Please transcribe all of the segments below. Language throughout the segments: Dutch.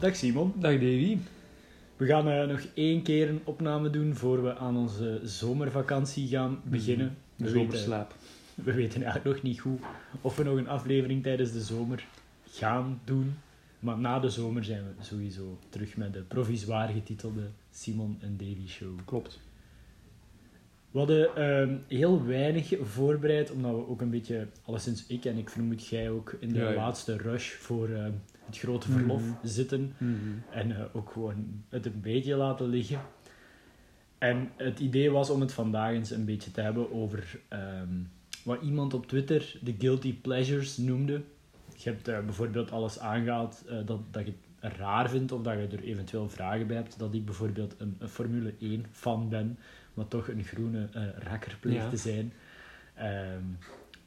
Dag Simon. Dag Davy. We gaan eh, nog één keer een opname doen voor we aan onze zomervakantie gaan beginnen. De We weten, zomerslaap. we weten eigenlijk nog niet goed of we nog een aflevering tijdens de zomer gaan doen. Maar na de zomer zijn we sowieso terug met de provisoire getitelde Simon en Davy Show. Klopt. We hadden ehm, heel weinig voorbereid, omdat we ook een beetje, alleszins ik en ik vermoed jij ook, in de Ja, ja. laatste rush voor ehm, het grote verlof Mhm. zitten. En eh, ook gewoon het een beetje laten liggen. En het idee was om het vandaag eens een beetje te hebben over ehm, wat iemand op Twitter de guilty pleasures noemde. Je hebt eh, bijvoorbeeld alles aangehaald eh, dat, dat je het raar vindt of dat je er eventueel vragen bij hebt. Dat ik bijvoorbeeld een, een Formule 1 fan ben, maar toch een groene rakker pleegt Ja. te zijn. Ehm,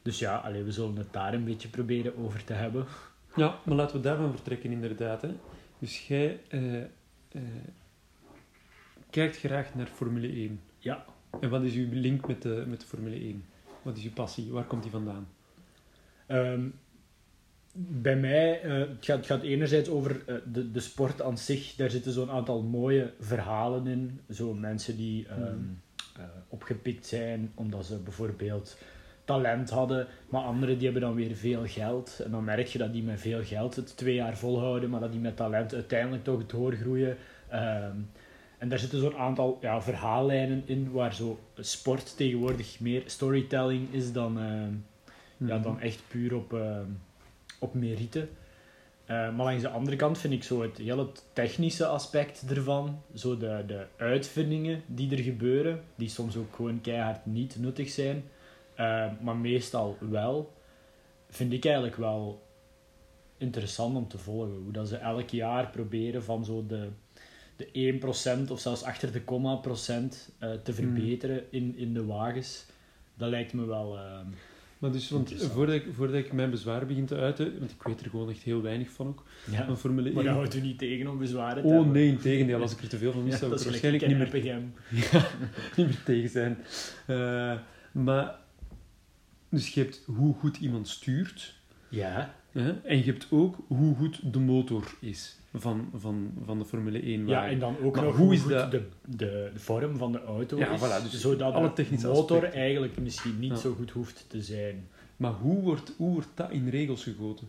dus ja, allee, we zullen het daar een beetje proberen over te hebben. Ja, maar laten we daarvan vertrekken inderdaad. Hè. Dus jij eh, eh, kijkt graag naar Formule 1. Ja. En wat is uw link met de, met de Formule 1? Wat is uw passie? Waar komt die vandaan? Ehm, bij mij, eh, het, gaat, het gaat enerzijds over de, de sport aan zich. Daar zitten zo'n aantal mooie verhalen in. Zo mensen die eh, opgepikt zijn omdat ze bijvoorbeeld talent hadden. Maar anderen die hebben dan weer veel geld. En dan merk je dat die met veel geld het twee jaar volhouden. Maar dat die met talent uiteindelijk toch doorgroeien. Ehm, en daar zitten zo'n aantal ja, verhaallijnen in waar zo sport tegenwoordig meer storytelling is dan... ehm, ja, Mhm. dan echt puur op, eh, op merite. Maar langs de andere kant vind ik zo het hele technische aspect ervan, zo de, de uitvindingen die er gebeuren, die soms ook gewoon keihard niet nuttig zijn, eh, maar meestal wel, vind ik eigenlijk wel interessant om te volgen. Hoe dat ze elk jaar proberen van zo de, de 1% of zelfs achter de komma procent eh, te verbeteren in, in de wagens. Dat lijkt me wel... eh, Maar dus, want voordat ik, voordat ik mijn bezwaar begin te uiten, want ik weet er gewoon echt heel weinig van ook, ja. van Formule 1. Maar dat houdt u niet tegen om bezwaren te Oh hebben. nee, in tegendeel. Als ik er te veel van Ja, wist, zou dat ik er waarschijnlijk niet meer, Game. niet meer tegen zijn. Maar, dus je hebt hoe goed iemand stuurt, Ja, hè, en je hebt ook hoe goed de motor is van, van, van de Formule 1 ja, en dan ook Maar nog hoe hoe is goed dat- de, de, de vorm van de auto Ja, is, voilà, dus zodat alle de motor aspecten. eigenlijk misschien niet Ja. zo goed hoeft te zijn. Maar hoe wordt, hoe wordt dat in regels gegoten?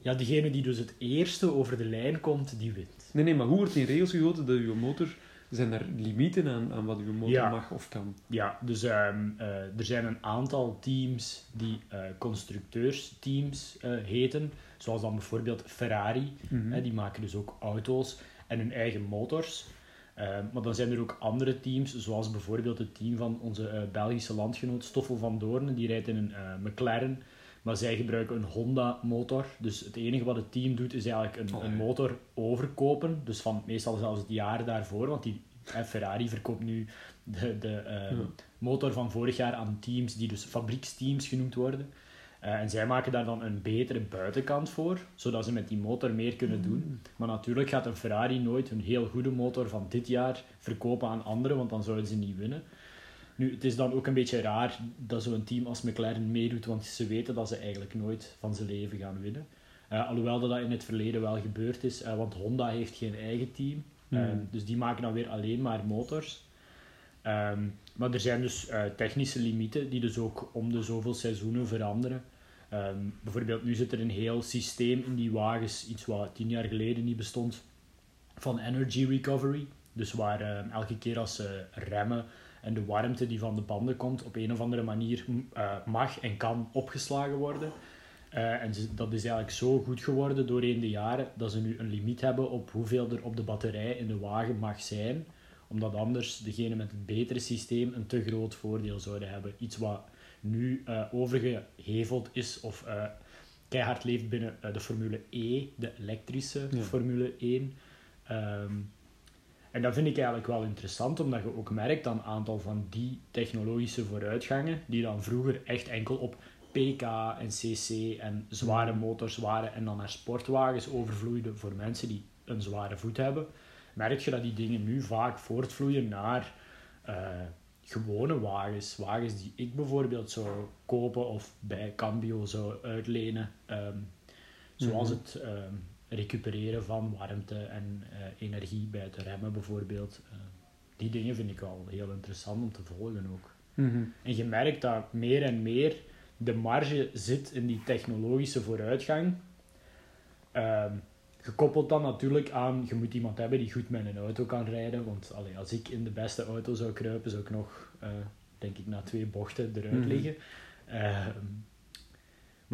Ja, degene die dus het eerste over de lijn komt, die wint. Nee, nee, maar hoe wordt in regels gegoten dat uw motor... Zijn er limieten aan, aan wat uw motor Ja. mag of kan? Ja, dus ehm, eh, er zijn een aantal teams die eh, constructeursteams eh, heten, zoals dan bijvoorbeeld Ferrari. Mhm. Hè, die maken dus ook auto's en hun eigen motors. Eh, maar dan zijn er ook andere teams, zoals bijvoorbeeld het team van onze Belgische landgenoot Stoffel van Doornen. Die rijdt in een McLaren, maar zij gebruiken een Honda-motor. Dus het enige wat het team doet, is eigenlijk een, Oh, een motor overkopen. Dus van meestal zelfs het jaar daarvoor, want die, Ferrari verkoopt nu de, de eh, Ja. motor van vorig jaar aan teams die dus fabrieksteams genoemd worden. Eh, en zij maken daar dan een betere buitenkant voor, zodat ze met die motor meer kunnen doen. Maar natuurlijk gaat een Ferrari nooit een heel goede motor van dit jaar verkopen aan anderen, want dan zouden ze niet winnen. Nu, het is dan ook een beetje raar dat zo'n team als McLaren meedoet, want ze weten dat ze eigenlijk nooit van zijn leven gaan winnen. Eh, alhoewel dat, dat in het verleden wel gebeurd is, eh, want Honda heeft geen eigen team. Hmm. Eh, dus die maken dan weer alleen maar motors. Ehm, maar er zijn dus eh, technische limieten die dus ook om de zoveel seizoenen veranderen. Ehm, bijvoorbeeld nu zit er een heel systeem in die wagens, iets wat tien jaar geleden niet bestond, van energy recovery. Dus waar ehm, elke keer als ze remmen en de warmte die van de banden komt op een of andere manier eh, mag en kan opgeslagen worden. Eh, en ze- dat is eigenlijk zo goed geworden doorheen de jaren dat ze nu een limiet hebben op hoeveel er op de batterij in de wagen mag zijn. Omdat anders degene met het betere systeem een te groot voordeel zouden hebben. Iets wat nu eh, overgeheveld is of keihard leeft binnen de Formule E, de elektrische Ja. Formule 1. Ehm, en dat vind ik eigenlijk wel interessant, omdat je ook merkt aan een aantal van die technologische vooruitgangen, die dan vroeger echt enkel op PK en CC en zware motors waren en dan naar sportwagens overvloeiden voor mensen die een zware voet hebben, merk je dat die dingen nu vaak voortvloeien naar eh, gewone wagens. Wagens die ik bijvoorbeeld zou kopen of bij Cambio zou uitlenen. Ehm, zoals Mhm. het ehm, recupereren van warmte en eh, energie bij het remmen bijvoorbeeld. Eh, die dingen vind ik wel heel interessant om te volgen ook. Mhm. En je merkt dat meer en meer de marge zit in die technologische vooruitgang. Ehm, gekoppeld dan natuurlijk aan, je moet iemand hebben die goed met een auto kan rijden. Want allee, als ik in de beste auto zou kruipen, zou ik nog, eh, denk ik, na twee bochten eruit Mhm. liggen. Ehm,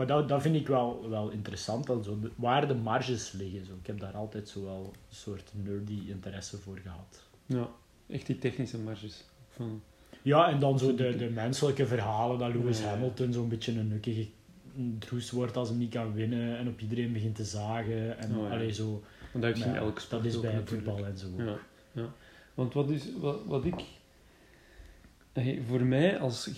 maar dat, dat vind ik wel, wel interessant, dan zo de- waar de marges liggen. Zo. Ik heb daar altijd zo wel een soort nerdy interesse voor gehad. Ja, echt die technische marges. Van, Ja, en dan zo de, de menselijke verhalen dat Lewis Ja. Hamilton zo'n beetje een nukkige droes wordt als hij niet kan winnen en op iedereen begint te zagen. En Oh ja. allee, zo, want dat dat is bij natuurlijk. voetbal en zo. Ja, ja. Want wat, is, wat, wat ik... Voor mij, als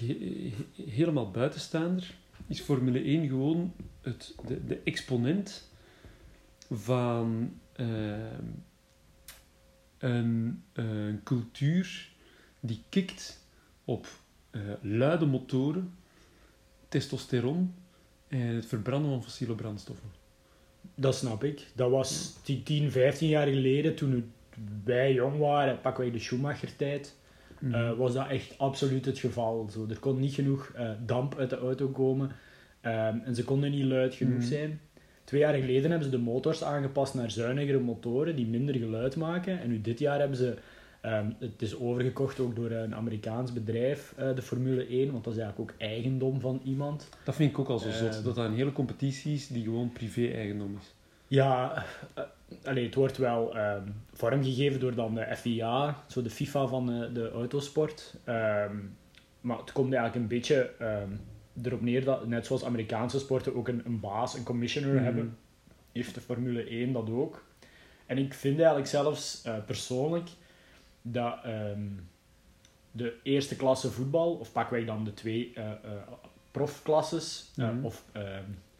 helemaal buitenstaander, is Formule 1 gewoon het, de, de exponent van ehm, een, eh, een cultuur die kikt op eh, luide motoren, testosteron en het verbranden van fossiele brandstoffen. Dat snap ik. Dat was die 10, 15 jaar geleden, toen wij jong waren, pakken wij de Schumacher-tijd, Mhm. eh, was dat echt absoluut het geval. Zo, er kon niet genoeg eh, damp uit de auto komen ehm, en ze konden niet luid genoeg Mhm. zijn. Twee jaar geleden hebben ze de motors aangepast naar zuinigere motoren die minder geluid maken. En nu dit jaar hebben ze, ehm, het is overgekocht ook door een Amerikaans bedrijf, eh, de Formule 1, want dat is eigenlijk ook eigendom van iemand. Dat vind ik ook al zo zot, Ehm. dat dat een hele competitie is die gewoon privé-eigendom is. Ja, eh, allee, het wordt wel ehm, vormgegeven door dan de FIA, zo de FIFA van eh, de autosport. Ehm, maar het komt eigenlijk een beetje ehm, erop neer dat, net zoals Amerikaanse sporten ook een, een baas, een commissioner Mhm. hebben, heeft de Formule 1 dat ook. En ik vind eigenlijk zelfs eh, persoonlijk dat de eerste klasse voetbal, of pakken wij dan de twee eh, profklasses, Mhm. of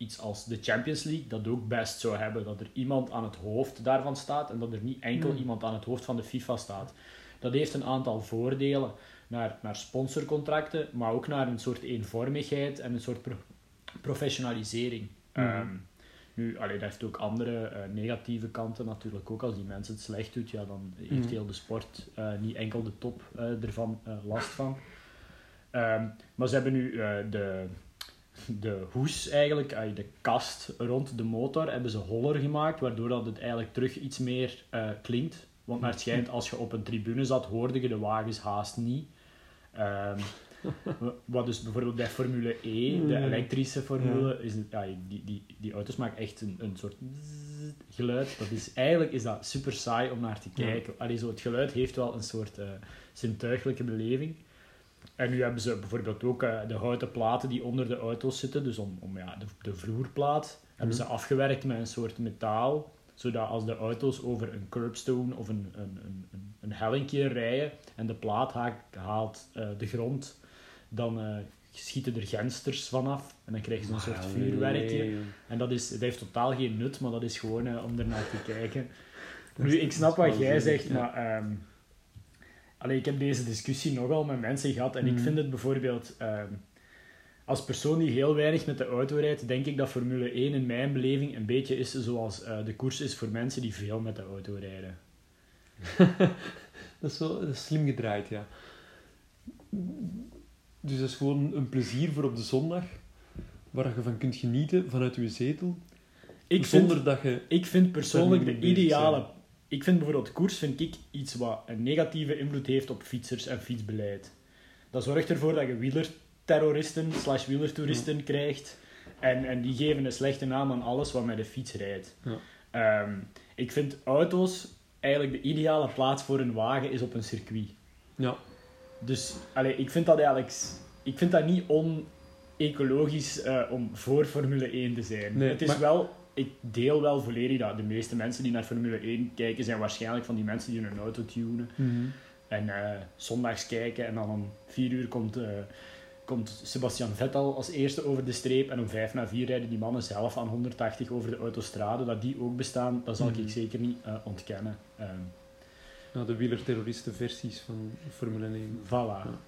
iets als de Champions League, dat ook best zou hebben dat er iemand aan het hoofd daarvan staat en dat er niet enkel Mhm. iemand aan het hoofd van de FIFA staat. Dat heeft een aantal voordelen naar, naar sponsorcontracten, maar ook naar een soort eenvormigheid en een soort pro- professionalisering. Mhm. Ehm, nu, allee, dat heeft ook andere eh, negatieve kanten natuurlijk ook. Als die mensen het slecht doet, ja, dan heeft Mhm. heel de sport, eh, niet enkel de top, eh, ervan last van. Ehm, maar ze hebben nu de, de hoes eigenlijk, de kast rond de motor, hebben ze holler gemaakt, waardoor dat het eigenlijk terug iets meer eh, klinkt. Want naar het schijnt, als je op een tribune zat, hoorde je de wagens haast niet. Ehm, wat dus bijvoorbeeld bij Formule E, de Ja. elektrische formule, is ja, die, die, die auto's maken echt een, een soort geluid. Dat is, eigenlijk is dat super saai om naar te kijken. Allee, zo, het geluid heeft wel een soort eh zintuigelijke beleving. En nu hebben ze bijvoorbeeld ook eh, de houten platen die onder de auto's zitten, dus om, om ja, de, de vloerplaat, hebben ze afgewerkt met een soort metaal, zodat als de auto's over een curbstone of een, een, een, een, een hellinkje rijden en de plaat ha- haalt eh, de grond, dan eh, schieten er gensters vanaf en dan krijg je zo'n soort vuurwerkje. nee. En dat, is, dat heeft totaal geen nut, maar dat is gewoon om ernaar te kijken. Dat Nu, ik snap wat jij zegt, ja. maar... ehm, allee, ik heb deze discussie nogal met mensen gehad en ik Mhm. vind het bijvoorbeeld... ehm, als persoon die heel weinig met de auto rijdt, denk ik dat Formule 1 in mijn beleving een beetje is zoals eh, de koers is voor mensen die veel met de auto rijden. Dat is wel dat is slim gedraaid, ja. Dus dat is gewoon een plezier voor op de zondag, waar je van kunt genieten vanuit je zetel, Ik vind, zonder dat je... ik vind persoonlijk de moet Ik vind bijvoorbeeld koers vind ik iets wat een negatieve invloed heeft op fietsers en fietsbeleid. Dat zorgt ervoor dat je wielerterroristen slash wielertoeristen krijgt. En, en die geven een slechte naam aan alles wat met de fiets rijdt. Ja. Ehm, ik vind auto's eigenlijk de ideale plaats voor een wagen is op een circuit. Ja, Dus allee, ik vind dat eigenlijk... Ik vind dat niet on-ecologisch eh, om voor Formule 1 te zijn. Nee, het is maar- wel... Ik deel wel volledig dat de meeste mensen die naar Formule 1 kijken zijn waarschijnlijk van die mensen die hun auto tunen. En eh, zondags kijken en dan om vier uur komt, eh, komt Sebastian Vettel als eerste over de streep. En om vijf na vier rijden die mannen zelf aan 180 over de autostrade. Dat die ook bestaan, dat zal Mhm. ik zeker niet eh, ontkennen. Nou, de wielerterroristen versies van Formule 1. voilà. Ja.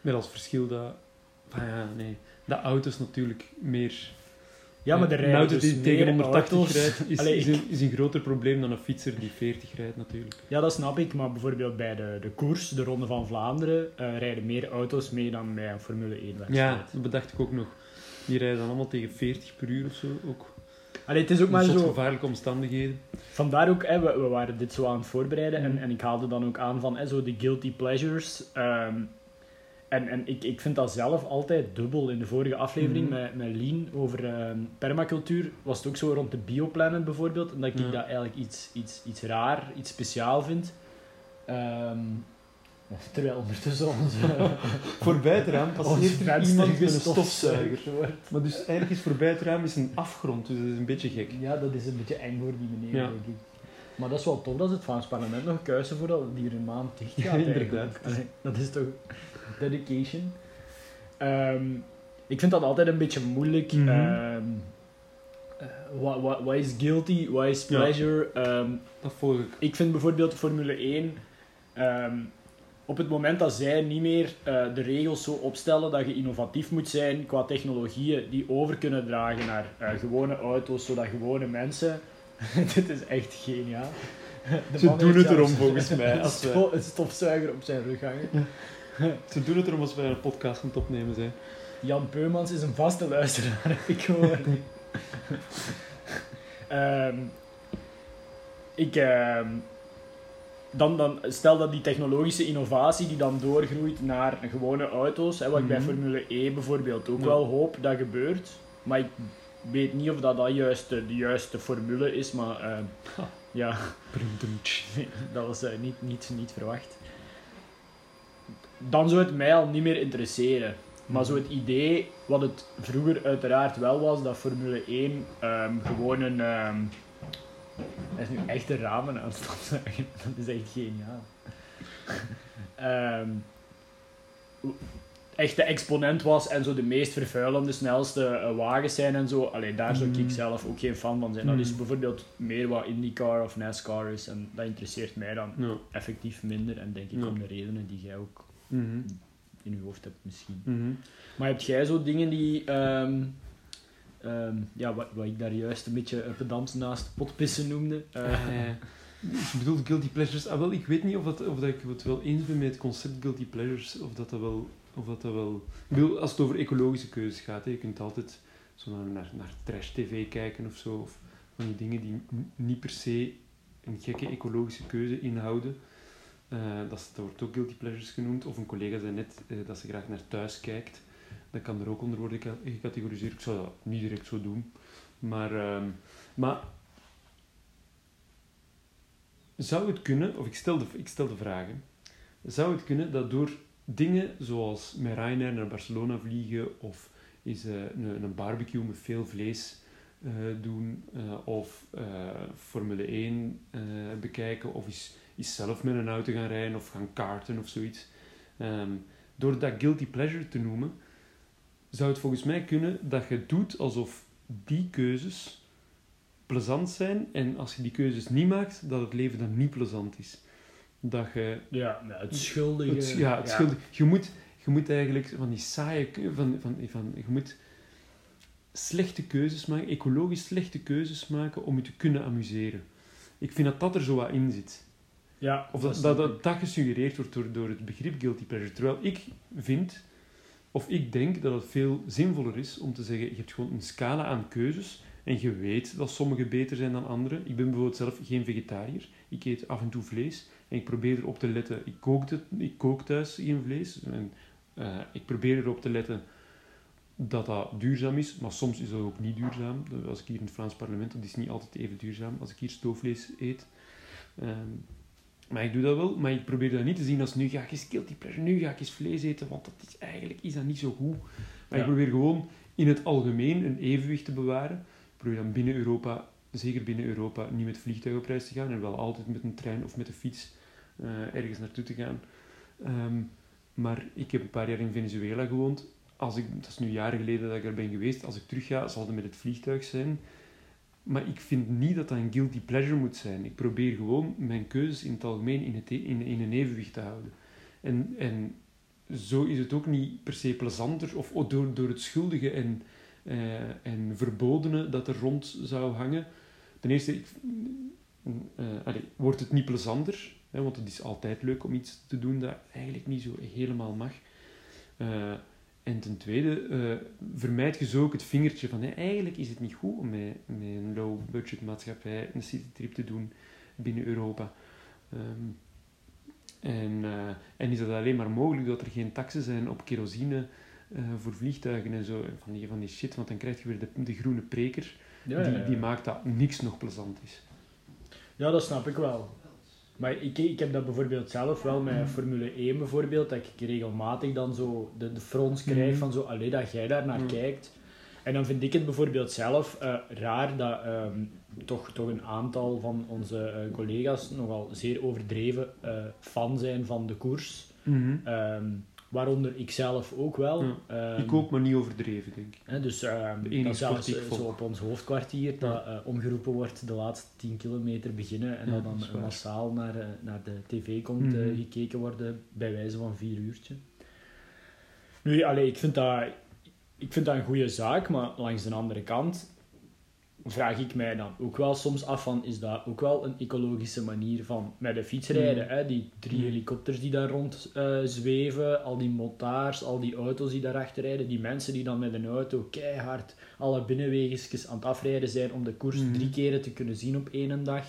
Met als verschil dat... Ja, nee. Dat auto's natuurlijk meer Ja, maar de rijden auto dus die tegen meer 180 auto's. rijdt is, Allee, is, een, is een groter probleem dan een fietser die 40 rijdt natuurlijk. Ja, dat snap ik, maar bijvoorbeeld bij de, de koers, de Ronde van Vlaanderen, eh, rijden meer auto's mee dan bij een Formule 1 wedstrijd. Ja, dat bedacht ik ook nog. Die rijden dan allemaal tegen 40 per uur of zo. Ook. Allee, het is ook maar zo... gevaarlijke omstandigheden. Vandaar ook, hè, we, we waren dit zo aan het voorbereiden en, en ik haalde dan ook aan van hè, zo de guilty pleasures. Ehm, en en ik, ik vind dat zelf altijd dubbel. In de vorige aflevering Mhm. met, met Lien over ehm, permacultuur was het ook zo rond de bioplanet bijvoorbeeld. En dat ik Ja. dat eigenlijk iets, iets, iets raar, iets speciaal vind. Ehm, terwijl ondertussen onze, Voorbij het raam passeert er iemand met een stofzuiger. wordt. Maar dus eigenlijk is voorbij het raam is een afgrond, dus dat is een beetje gek. Ja, dat is een beetje eng voor die meneer, Ja. denk ik. Maar dat is wel tof dat ze het Vlaams parlement nog kuisen voordat die er een maand dicht gaat. Ja, inderdaad. Allee, dat is toch dedication. Ehm, ik vind dat altijd een beetje moeilijk. Eh, wat, wat, wat is guilty, wat is Ja. pleasure? Ehm, Dat volg ik. ik vind bijvoorbeeld Formule 1. ehm, op het moment dat zij niet meer eh, de regels zo opstellen dat je innovatief moet zijn qua technologieën die over kunnen dragen naar eh, gewone auto's, zodat gewone mensen. Dit is echt geniaal. De Ze man doen heeft het erom volgens mij, Een, als een stofzuiger op zijn rug hangen. Ze doen het erom als wij een podcast aan het opnemen zijn. Jan Peumans is een vaste luisteraar, heb ik gehoord. Ehm, ik, ehm, dan, dan, stel dat die technologische innovatie die dan doorgroeit naar gewone auto's, hè, wat ik bij Mhm. Formule E bijvoorbeeld ook Ja. wel hoop dat gebeurt, maar ik weet niet of dat, dat juist de, de juiste formule is, maar Ha. ja, dat was eh, niet, niet, niet verwacht. Dan zou het mij al niet meer interesseren. Maar zo het idee, wat het vroeger uiteraard wel was, dat Formule 1 ehm, gewoon een... hij is nu echt een ramen aan het. Dat is echt geniaal. Ehm, echt de exponent was en zo de meest vervuilende, snelste eh, wagens zijn en zo. Alleen daar zou ik Mm. zelf ook geen fan van zijn. Dat is Mm. bijvoorbeeld meer wat IndyCar of NASCAR is en dat interesseert mij dan Ja. effectief minder. En denk ik Ja. om de redenen die jij ook Mhm. in je hoofd hebt misschien. Mhm. Maar heb jij zo dingen die, ehm, ehm, ja, wat, wat ik daar juist een beetje pedant naast potpissen noemde? eh, Eh, ik bedoel guilty pleasures. Ah, wel, ik weet niet of, dat, of dat ik het wel eens ben met het concept guilty pleasures. Of dat dat wel... Of dat dat wel ik bedoel, als het over ecologische keuzes gaat, hè, je kunt altijd zo naar, naar, naar trash-tv kijken of zo. Of van die dingen die niet per se een gekke ecologische keuze inhouden. Eh, dat, wordt ook guilty pleasures genoemd. Of een collega zei net eh, dat ze graag naar thuis kijkt. Dat kan er ook onder worden geca- gecategoriseerd. Ik zou dat niet direct zo doen. Maar, ehm, maar zou het kunnen, of ik stel, de, ik stel de vragen, zou het kunnen dat door dingen zoals met Ryanair naar Barcelona vliegen of is eh, een, een barbecue met veel vlees doen of Formule 1 eh, bekijken of is, is zelf met een auto gaan rijden of gaan karten of zoiets. Ehm, door dat guilty pleasure te noemen, zou het volgens mij kunnen dat je doet alsof die keuzes plezant zijn en als je die keuzes niet maakt, dat het leven dan niet plezant is. Dat je ja, ja, het schuldige. het, ja, het schuldig. Je moet, je moet eigenlijk van die saaie... Van, van, van, je moet slechte keuzes maken, ecologisch slechte keuzes maken om je te kunnen amuseren. Ik vind dat dat er zo wat in zit. Ja, Of dat dat, dat, dat gesuggereerd wordt door, door het begrip guilty pleasure. Terwijl ik vind, of ik denk dat het veel zinvoller is om te zeggen, je hebt gewoon een scala aan keuzes en je weet dat sommige beter zijn dan andere. Ik ben bijvoorbeeld zelf geen vegetariër. Ik eet af en toe vlees en ik probeer erop te letten. Ik kook, het, ik kook thuis geen vlees en eh, ik probeer erop te letten dat dat duurzaam is, maar soms is dat ook niet duurzaam. Als ik hier in het Vlaams parlement, dat is niet altijd even duurzaam als ik hier stoofvlees eet. Ehm, maar ik doe dat wel, maar ik probeer dat niet te zien als nu ga ik eens guilty pleasure, nu ga ik eens vlees eten, want dat is eigenlijk is dat niet zo goed. Maar Ja. ik probeer gewoon in het algemeen een evenwicht te bewaren. Ik probeer dan binnen Europa, zeker binnen Europa, niet met vliegtuig op reis te gaan en wel altijd met een trein of met de fiets eh, ergens naartoe te gaan. Ehm, maar ik heb een paar jaar in Venezuela gewoond. Als ik, dat is nu jaren geleden dat ik er ben geweest. Als ik terug ga, zal het met het vliegtuig zijn. Maar ik vind niet dat dat een guilty pleasure moet zijn. Ik probeer gewoon mijn keuzes in het algemeen in, het, e- in, een evenwicht te houden. En, en zo is het ook niet per se plezanter, of door, door het schuldige en eh, en verbodenen dat er rond zou hangen. Ten eerste ik, eh, wordt het niet plezanter, hè, want het is altijd leuk om iets te doen dat eigenlijk niet zo helemaal mag. Eh, en ten tweede, eh, vermijd je zo ook het vingertje van hey, eigenlijk is het niet goed om met, met een low-budget maatschappij een citytrip te doen binnen Europa. Ehm, en, eh, en is dat alleen maar mogelijk dat er geen taxen zijn op kerosine eh, voor vliegtuigen en zo, van die, van die shit, want dan krijg je weer de, de groene preker, Ja, die, ja, ja. die maakt dat niks nog plezant is. Ja, dat snap ik wel. Maar ik, ik heb dat bijvoorbeeld zelf wel met Formule 1 bijvoorbeeld, dat ik regelmatig dan zo de, de frons krijg van zo, allee, dat jij daar naar Mhm. kijkt. En dan vind ik het bijvoorbeeld zelf eh, raar dat ehm, toch, toch een aantal van onze eh, collega's nogal zeer overdreven eh, fan zijn van de koers. Ehm, waaronder ik zelf ook wel. Ja. Ehm, ik ook, maar niet overdreven, denk ik. Hè, dus enige dat zelfs ik eh, zo op ons hoofdkwartier dat eh, omgeroepen wordt de laatste 10 kilometer beginnen en Ja, dat dan massaal naar, eh, naar de tv komt Mhm. gekeken worden bij wijze van vier uurtje. Nu, allee, ik, vind dat, ik vind dat een goede zaak, maar langs de andere kant vraag ik mij dan ook wel soms af van, is dat ook wel een ecologische manier van met de fiets rijden? Mhm. Hè? Die drie Mhm. helikopters die daar rond eh, zweven, al die motards, al die auto's die daarachter rijden, die mensen die dan met een auto keihard alle binnenwegesjes aan het afrijden zijn om de koers drie keren te kunnen zien op één dag.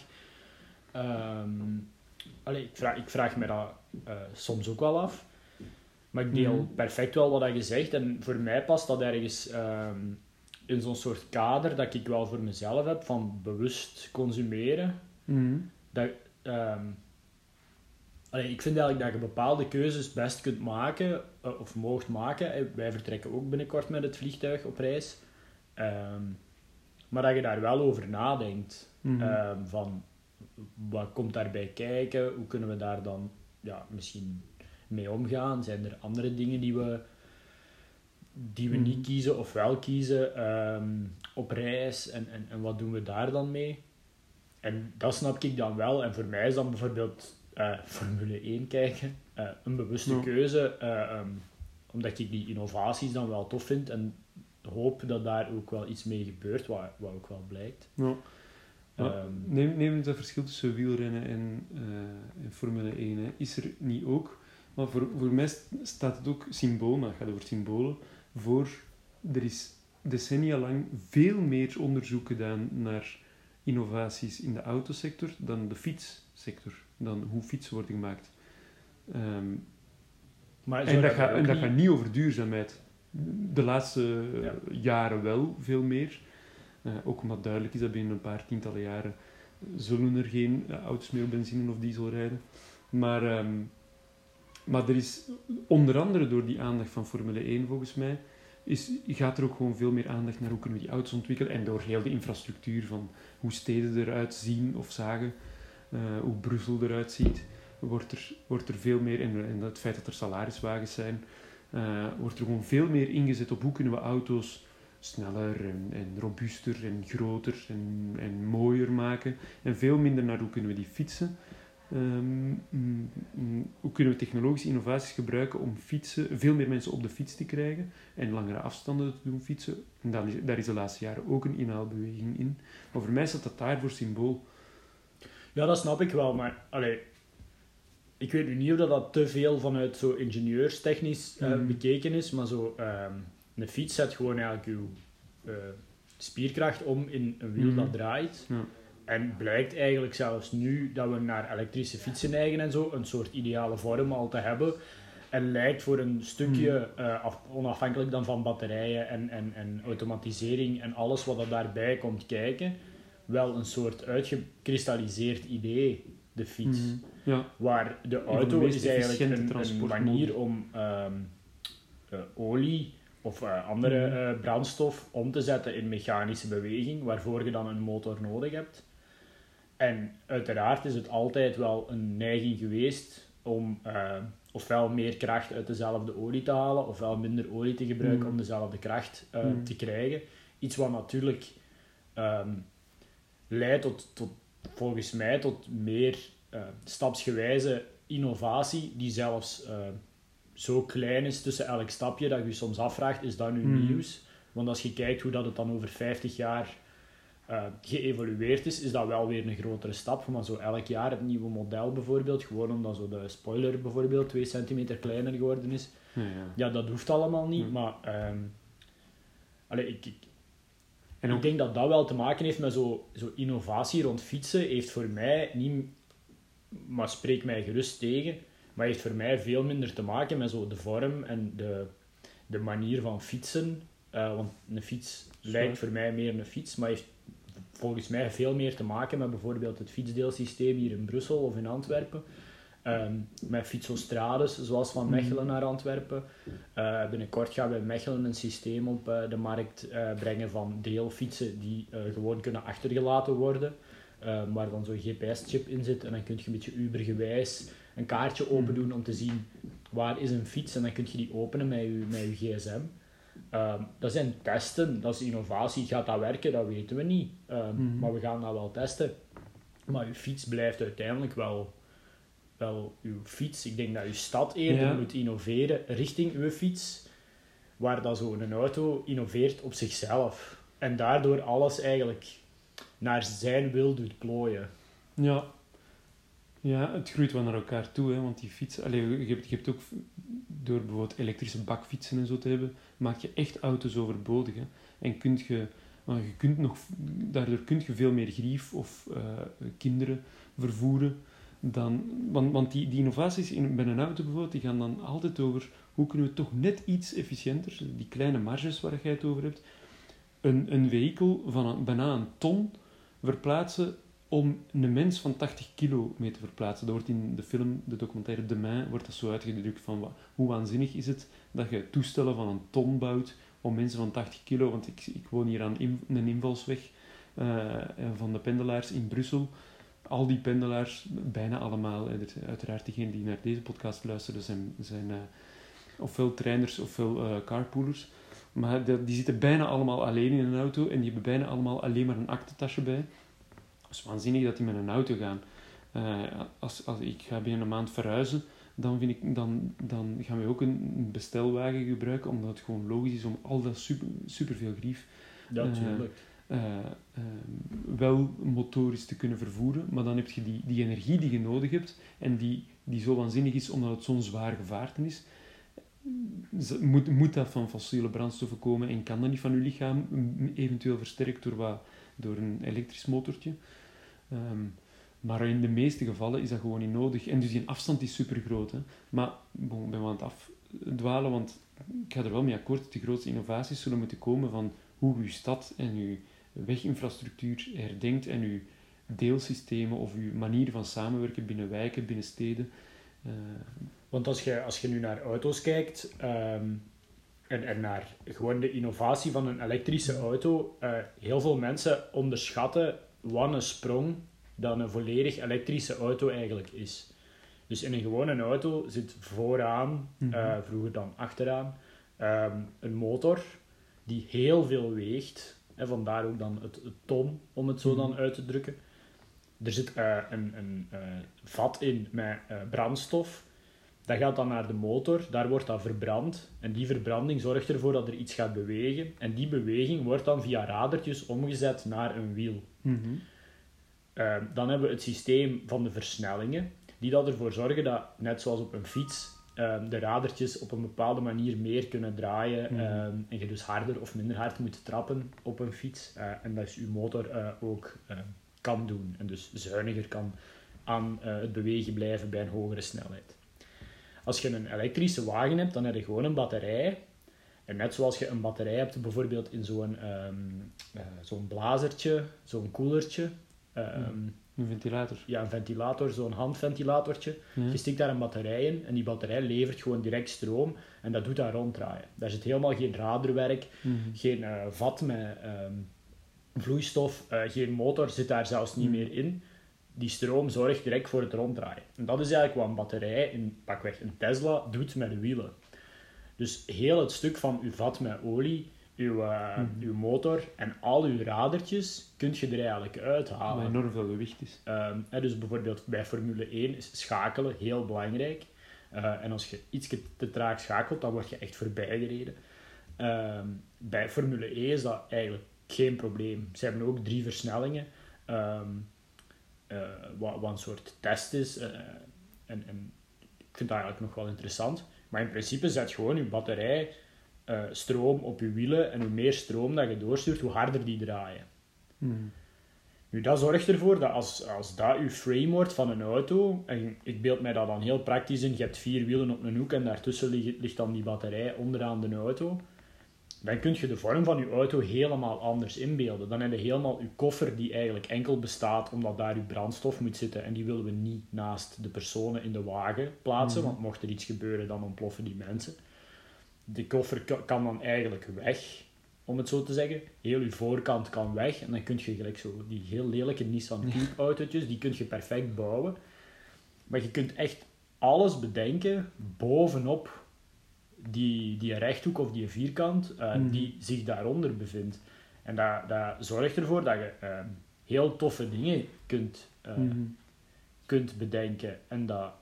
Allee, ik, vraag, ik vraag me dat eh, soms ook wel af. Maar ik deel perfect wel wat je zegt. En voor mij past dat ergens ehm, in zo'n soort kader dat ik wel voor mezelf heb van bewust consumeren. Dat, ehm, allee, ik vind eigenlijk dat je bepaalde keuzes best kunt maken, eh, of moogt maken. Eh, Wij vertrekken ook binnenkort met het vliegtuig op reis. Ehm, maar dat je daar wel over nadenkt. Mhm. Ehm, van wat komt daarbij kijken? Hoe kunnen we daar dan ja, misschien mee omgaan? Zijn er andere dingen die we, die we niet kiezen of wel kiezen ehm, op reis? En, en, en wat doen we daar dan mee? En dat snap ik dan wel. En voor mij is dan bijvoorbeeld eh, Formule 1 kijken eh, een bewuste Ja. keuze. eh, ehm, omdat ik die innovaties dan wel tof vind en hoop dat daar ook wel iets mee gebeurt, wat, wat ook wel blijkt. Ja. Ja, Ehm, neem, neem het verschil tussen wielrennen en, en Formule 1. Hè. Is er niet ook, maar voor, voor mij st- staat het ook symbool, maar het gaat over symbolen, voor er is decennia lang veel meer onderzoek gedaan naar innovaties in de autosector dan de fietssector, dan hoe fietsen worden gemaakt. Ehm, Maar en dat, gaat, en dat niet- gaat niet over duurzaamheid. De laatste Ja. jaren wel, veel meer. Eh, ook omdat duidelijk is dat binnen een paar tientallen jaren zullen er geen eh, auto's meer op benzine of diesel rijden. Maar, ehm, maar er is onder andere door die aandacht van Formule 1 volgens mij, is, gaat er ook gewoon veel meer aandacht naar hoe kunnen we die auto's ontwikkelen. En door heel de infrastructuur van hoe steden eruit zien of zagen, eh, hoe Brussel eruit ziet, wordt er, wordt er veel meer, en, en het feit dat er salariswagens zijn, eh, wordt er gewoon veel meer ingezet op hoe kunnen we auto's sneller en, en robuuster en groter en, en mooier maken. En veel minder naar hoe kunnen we die fietsen. Ehm, mm, mm, hoe kunnen we technologische innovaties gebruiken om fietsen, veel meer mensen op de fiets te krijgen en langere afstanden te doen fietsen. En daar is, daar is de laatste jaren ook een inhaalbeweging in. Maar voor mij staat dat daar voor symbool. Ja, dat snap ik wel, maar allee, ik weet nu niet of dat, dat te veel vanuit zo ingenieurstechnisch eh, Mhm. bekeken is, maar zo, ehm, een fiets zet gewoon eigenlijk uw eh, spierkracht om in een wiel Mhm. dat draait. Ja. En blijkt eigenlijk zelfs nu dat we naar elektrische fietsen neigen en zo, een soort ideale vorm al te hebben. En lijkt voor een stukje, eh, af- onafhankelijk dan van batterijen en, en, en automatisering en alles wat er daarbij komt kijken, wel een soort uitgekristalliseerd idee, de fiets. Mhm. Ja, Waar de auto is eigenlijk een, manier om ehm, eh, olie of eh, andere eh, brandstof om te zetten in mechanische beweging, waarvoor je dan een motor nodig hebt. En uiteraard is het altijd wel een neiging geweest om eh, ofwel meer kracht uit dezelfde olie te halen, ofwel minder olie te gebruiken om dezelfde kracht eh, Mhm. te krijgen. Iets wat natuurlijk ehm, leidt tot, tot, volgens mij tot meer eh, stapsgewijze innovatie, die zelfs zo klein is tussen elk stapje dat je je soms afvraagt, is dat nu Mhm. nieuws? Want als je kijkt hoe dat het dan over 50 jaar uh, geëvolueerd is, is dat wel weer een grotere stap. Maar zo elk jaar het nieuwe model bijvoorbeeld, gewoon omdat zo de spoiler bijvoorbeeld 2 centimeter kleiner geworden is. Ja, ja. Ja, dat hoeft allemaal niet, Ja. maar allee, ik, ik, En ik denk dat dat wel te maken heeft met zo, zo innovatie rond fietsen. Heeft voor mij niet, maar spreek mij gerust tegen, maar heeft voor mij veel minder te maken met zo de vorm en de, de manier van fietsen. Eh, want een fiets lijkt voor mij meer een fiets, maar heeft volgens mij veel meer te maken met bijvoorbeeld het fietsdeelsysteem hier in Brussel of in Antwerpen. Ehm, met fietsostrades, zoals van Mechelen naar Antwerpen. Eh, binnenkort gaan we in Mechelen een systeem op eh, de markt eh, brengen van deelfietsen die gewoon kunnen achtergelaten worden. eh, waar dan zo'n GPS-chip in zit en dan kun je een beetje Uber-gewijs een kaartje open doen om te zien waar is een fiets en dan kun je die openen met je, met je gsm. Ehm, dat zijn testen, dat is innovatie. Gaat dat werken? Dat weten we niet. Ehm, Mhm. Maar we gaan dat wel testen. Maar je fiets blijft uiteindelijk wel, wel uw fiets. Ik denk dat je stad eerder Ja. moet innoveren richting uw fiets, waar dat zo'n auto innoveert op zichzelf. En daardoor alles eigenlijk naar zijn wil doet plooien. ja. Ja, het groeit wel naar elkaar toe, hè, want die fiets... Allee, je, hebt, je hebt ook, door bijvoorbeeld elektrische bakfietsen en zo te hebben, maak je echt auto's overbodig. Hè. En kunt je, je kunt nog, daardoor kun je veel meer grief of eh, kinderen vervoeren. Dan, want want die, die innovaties in, bij een auto bijvoorbeeld, die gaan dan altijd over hoe kunnen we toch net iets efficiënter, die kleine marges waar jij het over hebt, een, een vehikel van een, bijna een ton verplaatsen om een mens van 80 kilo mee te verplaatsen. Dat wordt in de film, de documentaire De Main, wordt dat zo uitgedrukt van hoe waanzinnig is het dat je toestellen van een ton bouwt om mensen van 80 kilo, want ik, ik woon hier aan in- een invalsweg eh, van de pendelaars in Brussel. Al die pendelaars, bijna allemaal, uiteraard diegenen die naar deze podcast luisteren, zijn, zijn eh, ofwel trainers ofwel eh carpoolers. Maar die, die zitten bijna allemaal alleen in een auto en die hebben bijna allemaal alleen maar een aktentasje bij. Het is waanzinnig dat die met een auto gaan. Eh, als, als ik ga binnen een maand verhuizen, dan, vind ik, dan, dan gaan we ook een bestelwagen gebruiken, omdat het gewoon logisch is om al dat super, superveel grief Ja, Eh, eh, wel motorisch te kunnen vervoeren. Maar dan heb je die, die energie die je nodig hebt en die, die zo waanzinnig is omdat het zo'n zwaar gevaarte is. Moet, moet dat van fossiele brandstoffen komen en kan dat niet van je lichaam, eventueel versterkt door, wat, door een elektrisch motortje. Ehm, maar in de meeste gevallen is dat gewoon niet nodig. En dus die afstand is super groot. Hè. Maar ik ben wel aan het afdwalen, want ik ga er wel mee akkoord. De grootste innovaties zullen moeten komen van hoe uw stad en uw weginfrastructuur herdenkt en uw deelsystemen of uw manier van samenwerken binnen wijken, binnen steden. Eh, Want als je, als je nu naar auto's kijkt ehm, en, en naar gewoon de innovatie van een elektrische auto, eh, heel veel mensen onderschatten wat een sprong dat een volledig elektrische auto eigenlijk is. Dus in een gewone auto zit vooraan, Mhm. eh, vroeger dan achteraan, ehm, een motor die heel veel weegt. En vandaar ook dan het, het ton, om het zo dan Mhm. uit te drukken. Er zit eh, een, een eh, vat in met brandstof. Dat gaat dan naar de motor, daar wordt dat verbrand. En die verbranding zorgt ervoor dat er iets gaat bewegen. En die beweging wordt dan via radertjes omgezet naar een wiel. Mhm. Eh, dan hebben we het systeem van de versnellingen, die dat ervoor zorgen dat, net zoals op een fiets, eh, de radertjes op een bepaalde manier meer kunnen draaien Mhm. eh, en je dus harder of minder hard moet trappen op een fiets. Eh, en dat is uw motor eh, ook kan doen en dus zuiniger kan aan eh, het bewegen blijven bij een hogere snelheid. Als je een elektrische wagen hebt, dan heb je gewoon een batterij. En net zoals je een batterij hebt, bijvoorbeeld in zo'n ehm, eh, zo'n blazertje, zo'n koelertje, ehm, Een ventilator. ja, een ventilator, zo'n handventilatortje. Ja. Je stikt daar een batterij in en die batterij levert gewoon direct stroom en dat doet dat ronddraaien. Daar zit helemaal geen raderwerk, Mhm. geen eh, vat met ehm, vloeistof, eh, geen motor zit daar zelfs niet Hmm. meer in. Die stroom zorgt direct voor het ronddraaien. En dat is eigenlijk wat een batterij in pakweg een Tesla doet met de wielen. Dus heel het stuk van uw vat met olie, uw, eh, Mhm. uw motor en al uw radertjes kun je er eigenlijk uithalen. Wat enorm veel gewicht is. Hè, dus bijvoorbeeld bij Formule 1 is schakelen heel belangrijk. Eh, en als je iets te traag schakelt, dan word je echt voorbij gereden. Ehm, bij Formule E is dat eigenlijk geen probleem. Ze hebben ook drie versnellingen, ehm, eh, wat, wat een soort test is. en, en ik vind dat eigenlijk nog wel interessant. Maar in principe zet gewoon je batterij eh, stroom op je wielen en hoe meer stroom dat je doorstuurt, hoe harder die draaien. Mhm. Nu, dat zorgt ervoor dat als, als dat je frame wordt van een auto, en ik beeld mij dat dan heel praktisch in, je hebt vier wielen op een hoek en daartussen ligt, ligt dan die batterij onderaan de auto, dan kun je de vorm van je auto helemaal anders inbeelden. Dan heb je helemaal je koffer die eigenlijk enkel bestaat omdat daar je brandstof moet zitten en die willen we niet naast de personen in de wagen plaatsen, Mhm. want mocht er iets gebeuren, dan ontploffen die mensen. De koffer ka- kan dan eigenlijk weg, om het zo te zeggen. Heel je voorkant kan weg en dan kun je gelijk zo die heel lelijke Nissan Cube autootjes, die kun je perfect bouwen. Maar je kunt echt alles bedenken bovenop die, die rechthoek of die vierkant eh, Mhm. die zich daaronder bevindt. En dat, dat zorgt ervoor dat je eh, heel toffe dingen kunt, eh, Mhm. kunt bedenken. En dat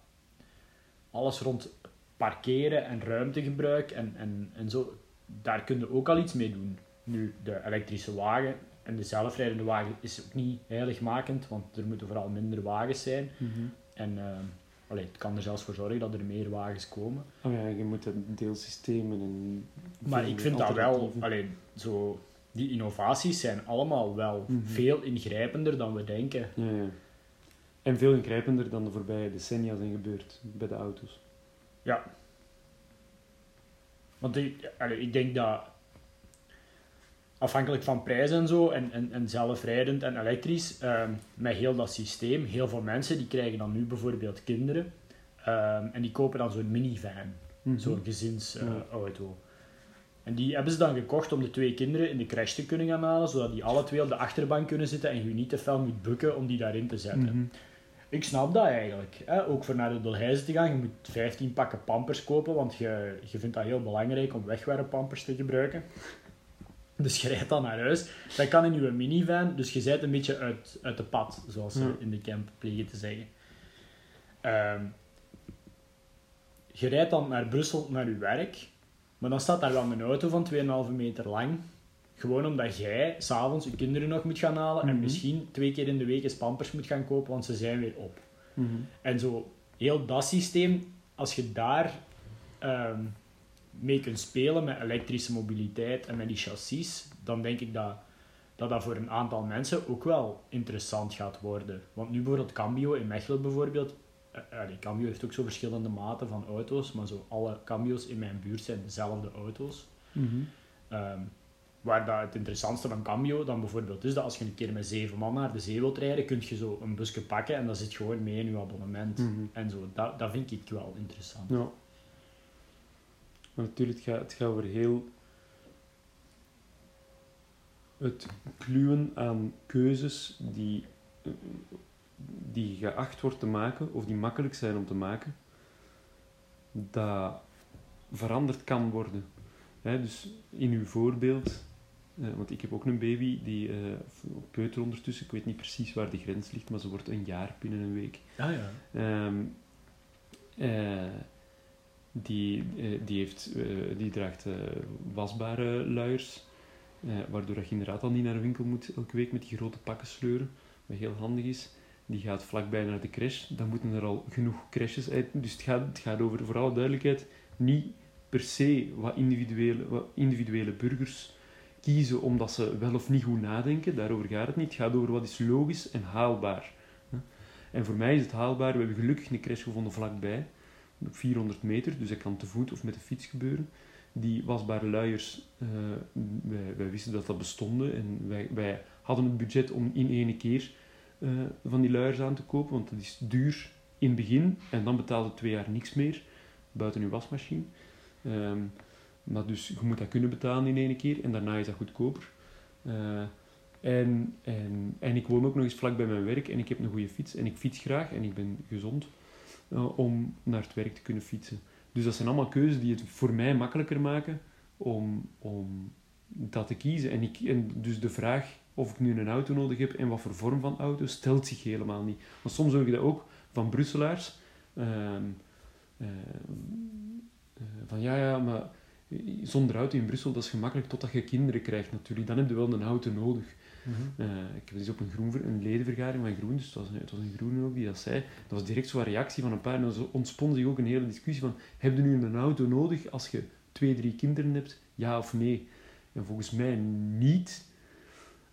alles rond parkeren en ruimtegebruik en, en, en zo, daar kun je ook al iets mee doen. Nu, de elektrische wagen en de zelfrijdende wagen is ook niet heiligmakend, want er moeten vooral minder wagens zijn. Mhm. En eh, allee, het kan er zelfs voor zorgen dat er meer wagens komen. Oh ja, je moet deelsystemen en... Maar ik vind dat wel, alleen zo, die innovaties zijn allemaal wel Mhm. veel ingrijpender dan we denken. Ja, ja. En veel ingrijpender dan de voorbije decennia zijn gebeurd bij de auto's. Want ik, allee, ik denk dat afhankelijk van prijs en zo, en, en, en zelfrijdend en elektrisch, ehm, met heel dat systeem, heel veel mensen die krijgen dan nu bijvoorbeeld kinderen ehm, en die kopen dan zo'n minivan, Mhm. zo'n gezinsauto. Ja. En die hebben ze dan gekocht om de twee kinderen in de crash te kunnen gaan halen, zodat die alle twee op de achterbank kunnen zitten en je niet te fel moet bukken om die daarin te zetten. Mhm. Ik snap dat eigenlijk. Hè? Ook voor naar de Dolheizen te gaan. Je moet 15 pakken pampers kopen, want je, je vindt dat heel belangrijk om wegwerppampers te gebruiken. Dus je rijdt dan naar huis. Dat kan in je minivan, dus je bent een beetje uit, uit de pad, zoals ze in de camp plegen te zeggen. Ehm, je rijdt dan naar Brussel naar je werk, maar dan staat daar wel een auto van 2,5 meter lang. Gewoon omdat jij s'avonds je kinderen nog moet gaan halen en Mhm. misschien twee keer in de week eens pampers moet gaan kopen, want ze zijn weer op. Mhm. En zo, heel dat systeem, als je daar ehm, mee kunt spelen met elektrische mobiliteit en met die chassis, dan denk ik dat, dat dat voor een aantal mensen ook wel interessant gaat worden. Want nu bijvoorbeeld Cambio in Mechelen bijvoorbeeld, eh, Cambio heeft ook zo verschillende maten van auto's, maar zo alle Cambio's in mijn buurt zijn dezelfde auto's. Ehm, waar dat het interessantste van Cambio dan bijvoorbeeld is dat als je een keer met zeven man naar de zee wilt rijden, kun je zo een busje pakken en dat zit gewoon mee in je abonnement. Mhm. En zo, dat, dat vind ik wel interessant. Ja. Maar natuurlijk, het gaat, het gaat over heel... Het kluwen aan keuzes die, eh, die geacht wordt te maken, of die makkelijk zijn om te maken, dat veranderd kan worden. Hè, dus in uw voorbeeld, eh, want ik heb ook een baby die eh peuter ondertussen, ik weet niet precies waar de grens ligt, maar ze wordt een jaar binnen een week. Ah ja. Ehm, eh, die, eh, die, heeft, eh, die draagt eh, wasbare luiers, waardoor je inderdaad al niet naar de winkel moet elke week met die grote pakken sleuren, wat heel handig is. Die gaat vlakbij naar de crash, dan moeten er al genoeg crashes uit. Dus het gaat, het gaat over, voor alle duidelijkheid, niet per se wat individuele, wat individuele burgers kiezen omdat ze wel of niet goed nadenken, daarover gaat het niet. Het gaat over wat is logisch en haalbaar. En voor mij is het haalbaar. We hebben gelukkig een crash gevonden vlakbij, 400 meter, dus dat kan te voet of met de fiets gebeuren. Die wasbare luiers, eh, wij, wisten dat dat bestonden en wij, wij hadden het budget om in ene keer eh, van die luiers aan te kopen, want dat is duur in het begin en dan betaalde twee jaar niks meer, buiten je wasmachine. Ehm, maar dus je moet dat kunnen betalen in ene keer en daarna is dat goedkoper. Eh, en, en, en ik woon ook nog eens vlak bij mijn werk en ik heb een goede fiets en ik fiets graag en ik ben gezond eh, om naar het werk te kunnen fietsen. Dus dat zijn allemaal keuzes die het voor mij makkelijker maken om, om dat te kiezen. En, ik, en dus de vraag of ik nu een auto nodig heb en wat voor vorm van auto stelt zich helemaal niet. Want soms hoor ik dat ook van Brusselaars. ehm, eh, eh, van ja, ja, maar zonder auto in Brussel, dat is gemakkelijk totdat je kinderen krijgt natuurlijk. Dan heb je wel een auto nodig. Mhm. Eh, ik heb dus op een, groen, een ledenvergadering van Groen, dus het was, een, het was een groene ook die dat zei. Dat was direct zo'n reactie van een paar. En dan ontspon zich ook een hele discussie van, heb je nu een auto nodig als je twee, drie kinderen hebt? Ja of nee? En volgens mij niet.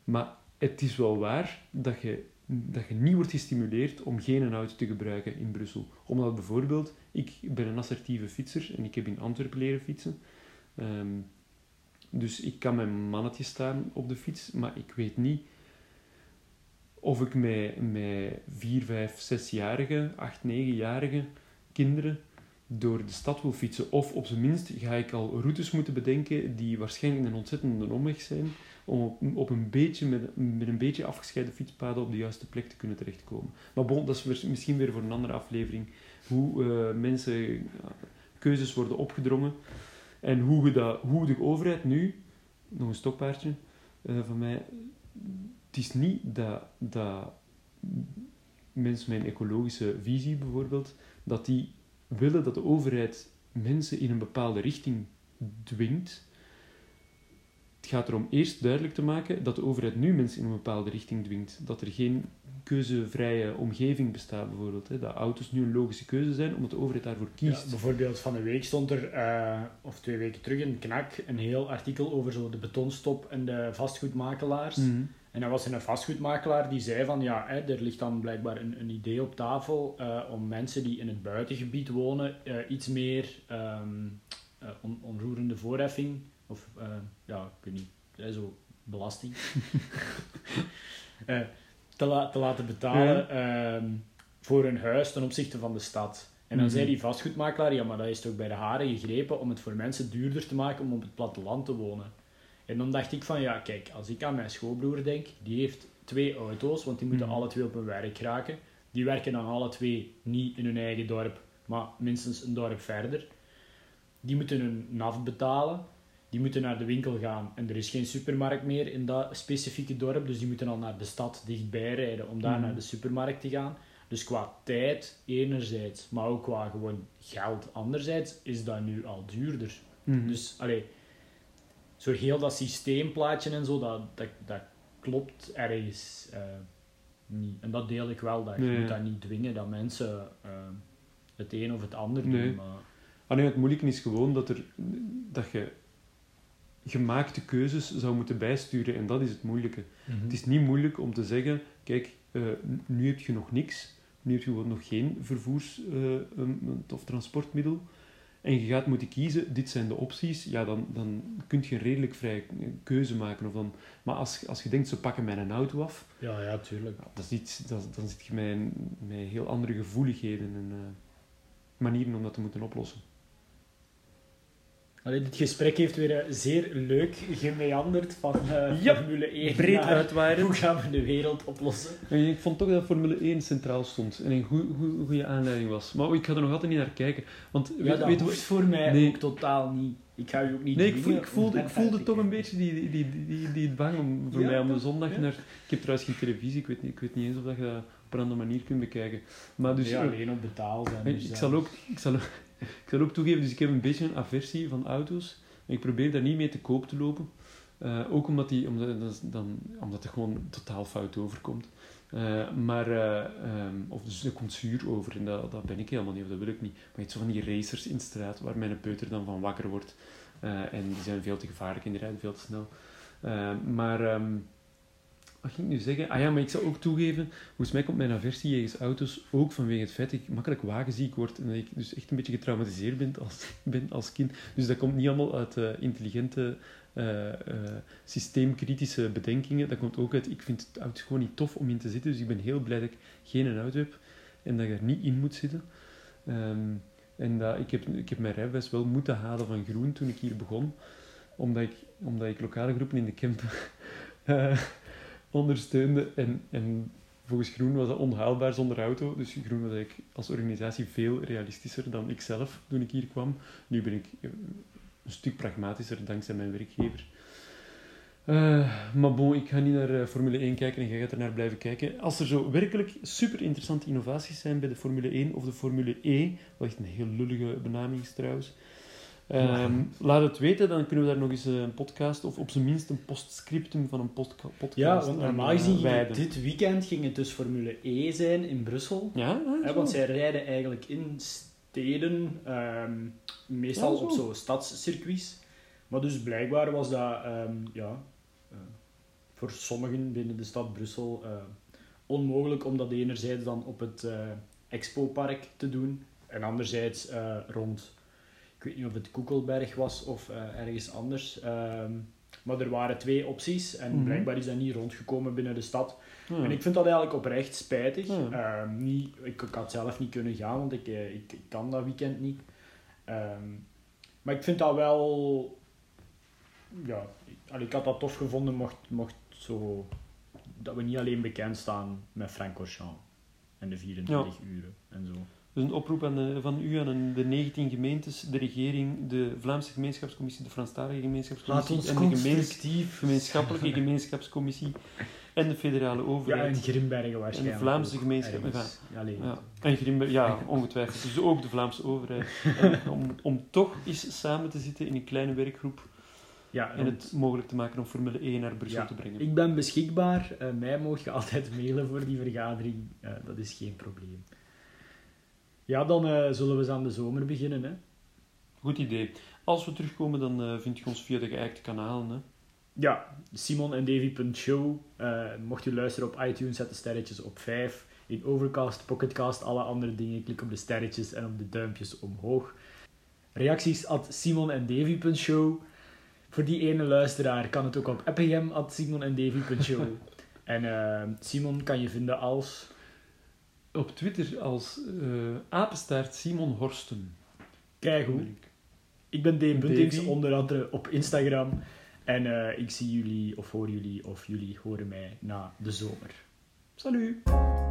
Maar het is wel waar dat je, dat je niet wordt gestimuleerd om geen auto te gebruiken in Brussel. Omdat bijvoorbeeld, ik ben een assertieve fietser en ik heb in Antwerpen leren fietsen. Ehm, dus ik kan mijn mannetje staan op de fiets, maar ik weet niet of ik met, met 4, 5, 6-jarige, 8, 9-jarige kinderen door de stad wil fietsen. Of op zijn minst ga ik al routes moeten bedenken die waarschijnlijk een ontzettende omweg zijn, om op, een beetje, met, met een beetje afgescheiden fietspaden op de juiste plek te kunnen terechtkomen. Maar bon, dat is misschien weer voor een andere aflevering. Hoe uh, mensen keuzes worden opgedrongen. En hoe, dat, hoe de overheid nu, nog een stokpaardje uh, van mij, het is niet dat, dat mensen met een ecologische visie bijvoorbeeld, dat die willen dat de overheid mensen in een bepaalde richting dwingt. Het gaat erom eerst duidelijk te maken dat de overheid nu mensen in een bepaalde richting dwingt. Dat er geen keuzevrije omgeving bestaat, bijvoorbeeld. Hè. Dat auto's nu een logische keuze zijn, omdat de overheid daarvoor kiest. Ja, bijvoorbeeld van een week stond er, uh, of twee weken terug, in Knak, een heel artikel over zo de betonstop en de vastgoedmakelaars. Mm -hmm. En dan was er een vastgoedmakelaar die zei van, ja, hè, er ligt dan blijkbaar een, een idee op tafel uh, om mensen die in het buitengebied wonen uh, iets meer um, on, onroerende voorheffing, of ja, ik weet niet, zo belasting. te, la te, laten betalen um, voor hun huis ten opzichte van de stad. En dan mm -hmm. zei die vastgoedmakelaar, ja, maar dat is toch bij de haren gegrepen om het voor mensen duurder te maken om op het platteland te wonen. En dan dacht ik van, ja, kijk, als ik aan mijn schoolbroer denk, die heeft twee auto's, want die moeten mm -hmm. alle twee op hun werk raken. Die werken dan alle twee niet in hun eigen dorp, maar minstens een dorp verder. Die moeten hun NAF betalen die moeten naar de winkel gaan en er is geen supermarkt meer in dat specifieke dorp, dus die moeten al naar de stad dichtbij rijden om daar Mhm. naar de supermarkt te gaan. Dus qua tijd enerzijds, maar ook qua gewoon geld anderzijds, is dat nu al duurder. Mhm. Dus, allee, zo heel dat systeemplaatje en zo, dat, dat, dat klopt ergens eh, niet. En dat deel ik wel, dat je moet dat niet dwingen, dat mensen eh, het een of het ander Nee. doen. Maar, Ah, nee, het moeilijke is gewoon dat, er, dat je gemaakte keuzes zou moeten bijsturen en dat is het moeilijke. Het is niet moeilijk om te zeggen, kijk, eh, nu heb je nog niks, nu heb je nog geen vervoers- eh, um, of transportmiddel en je gaat moeten kiezen, dit zijn de opties, ja, dan, dan kun je een redelijk vrije keuze maken. Of dan, maar als, als je denkt, ze pakken mij een auto af, Ja, ja, tuurlijk. ja, dat is iets, dat, dan zit je met, met heel andere gevoeligheden en eh, manieren om dat te moeten oplossen. Allee, dit gesprek heeft weer eh, zeer leuk gemeanderd van eh, Ja, Formule 1 Breed naar uitwaaien. hoe gaan we de wereld oplossen. En ik vond toch dat Formule 1 centraal stond en een goede aanleiding was. Maar ik ga er nog altijd niet naar kijken. Want Ja, weet, dat weet, hoeft voor mij Nee. ook totaal niet. Ik ga u ook niet nee, ik, voel, ik, voelde, ik toch een beetje die, die, die, die, die dwang om, voor Ja, mij om de zondag Ja. naar... Ik heb trouwens geen televisie, ik weet, niet, ik weet niet eens of dat je dat op een andere manier kunt bekijken. Maar dus, Nee, eh, alleen op betaal zijn. En dus ik, zal ook, ik, zal, ook- ik zal ook toegeven, dus ik heb een beetje een aversie van auto's. Ik probeer daar niet mee te koop te lopen. Eh, ook omdat, die, omdat, dan, omdat het gewoon totaal fout overkomt. Eh, maar, eh, ehm, of dus er komt zuur over en dat, dat ben ik helemaal niet, of dat wil ik niet. Maar je hebt zo van die racers in de straat waar mijn peuter dan van wakker wordt. En die zijn veel te gevaarlijk en die rijden veel te snel. Maar, ehm, wat ging ik nu zeggen? Ah ja, maar ik zal ook toegeven, volgens mij komt mijn aversie jegens auto's ook vanwege het feit dat ik makkelijk wagenziek word en dat ik dus echt een beetje getraumatiseerd ben als, ben als kind. Dus dat komt niet allemaal uit eh, intelligente, eh, systeemkritische bedenkingen. Dat komt ook uit, ik vind het auto gewoon niet tof om in te zitten, dus ik ben heel blij dat ik geen auto heb en dat ik er niet in moet zitten. Ehm, en dat, ik, heb, ik heb mijn rijbewijs wel moeten halen van groen toen ik hier begon, omdat ik, omdat ik lokale groepen in de camp eh, ondersteunde. En, en volgens Groen was dat onhaalbaar zonder auto. Dus Groen was eigenlijk als organisatie veel realistischer dan ik zelf toen ik hier kwam. Nu ben ik eh, een stuk pragmatischer dankzij mijn werkgever. Eh, maar bon, ik ga niet naar eh, Formule 1 kijken en jij gaat er naar blijven kijken. Als er zo werkelijk super interessante innovaties zijn bij de Formule 1 of de Formule E, wat echt een heel lullige benaming is trouwens, Ehm, laat het weten, dan kunnen we daar nog eens een podcast, of op zijn minst een postscriptum van een podca- podcast Ja, want aan, normaal eh, gezien wijden. dit weekend ging het dus Formule E zijn in Brussel. Ja, Hè, zo. want zij rijden eigenlijk in steden, ehm, meestal Ja, zo. op zo'n stadscircuits. Maar dus blijkbaar was dat ehm, ja, eh, voor sommigen binnen de stad Brussel eh, onmogelijk om dat enerzijds dan op het eh Expo-park te doen en anderzijds eh, rond, ik weet niet of het Koekelberg was of eh, ergens anders. Ehm, maar er waren twee opties en Mhm. blijkbaar is dat niet rondgekomen binnen de stad. Ja. En ik vind dat eigenlijk oprecht spijtig. Ja. Ehm, niet, ik, ik had zelf niet kunnen gaan, want ik, eh, ik, ik kan dat weekend niet. Ehm, maar ik vind dat wel... Ja, ik, ik had dat tof gevonden mocht, mocht zo... Dat we niet alleen bekend staan met Francorchamps en de 24 uren en zo. Dus een oproep aan de, van u aan de 19 gemeentes, de regering, de Vlaamse gemeenschapscommissie, de Franstalige gemeenschapscommissie en de gemeens- gemeenschappelijke gemeenschapscommissie en de federale Ja, overheid. en Grimbergen waarschijnlijk. Vlaamse ook gemeenschap, ergens. Ja. Ja, en Grimberg, ja, ongetwijfeld. Dus ook de Vlaamse overheid. En om, om toch eens samen te zitten in een kleine werkgroep Ja, en het mogelijk te maken om Formule 1 naar Brussel Ja, te brengen. Ik ben beschikbaar. Eh, mij mogen je altijd mailen voor die vergadering. Eh, dat is geen probleem. Ja, dan eh, zullen we eens aan de zomer beginnen. Hè? Goed idee. Als we terugkomen, dan eh, vind je ons via de geëikte kanalen. Hè. Ja, Simon en Davy.show. Eh, mocht u luisteren op iTunes, zet de sterretjes op 5. In Overcast, Pocketcast, alle andere dingen. Klik op de sterretjes en op de duimpjes omhoog. Reacties at Simon en Davy.show. Voor die ene luisteraar kan het ook op appgm at Simon en Davy.show. en Simon kan je vinden als... Op Twitter als eh, apenstaart Simon Horsten. Kijk hoe. Ik ben Dave onder andere op Instagram. En eh, ik zie jullie, of hoor jullie, of jullie horen mij na de zomer. Salut!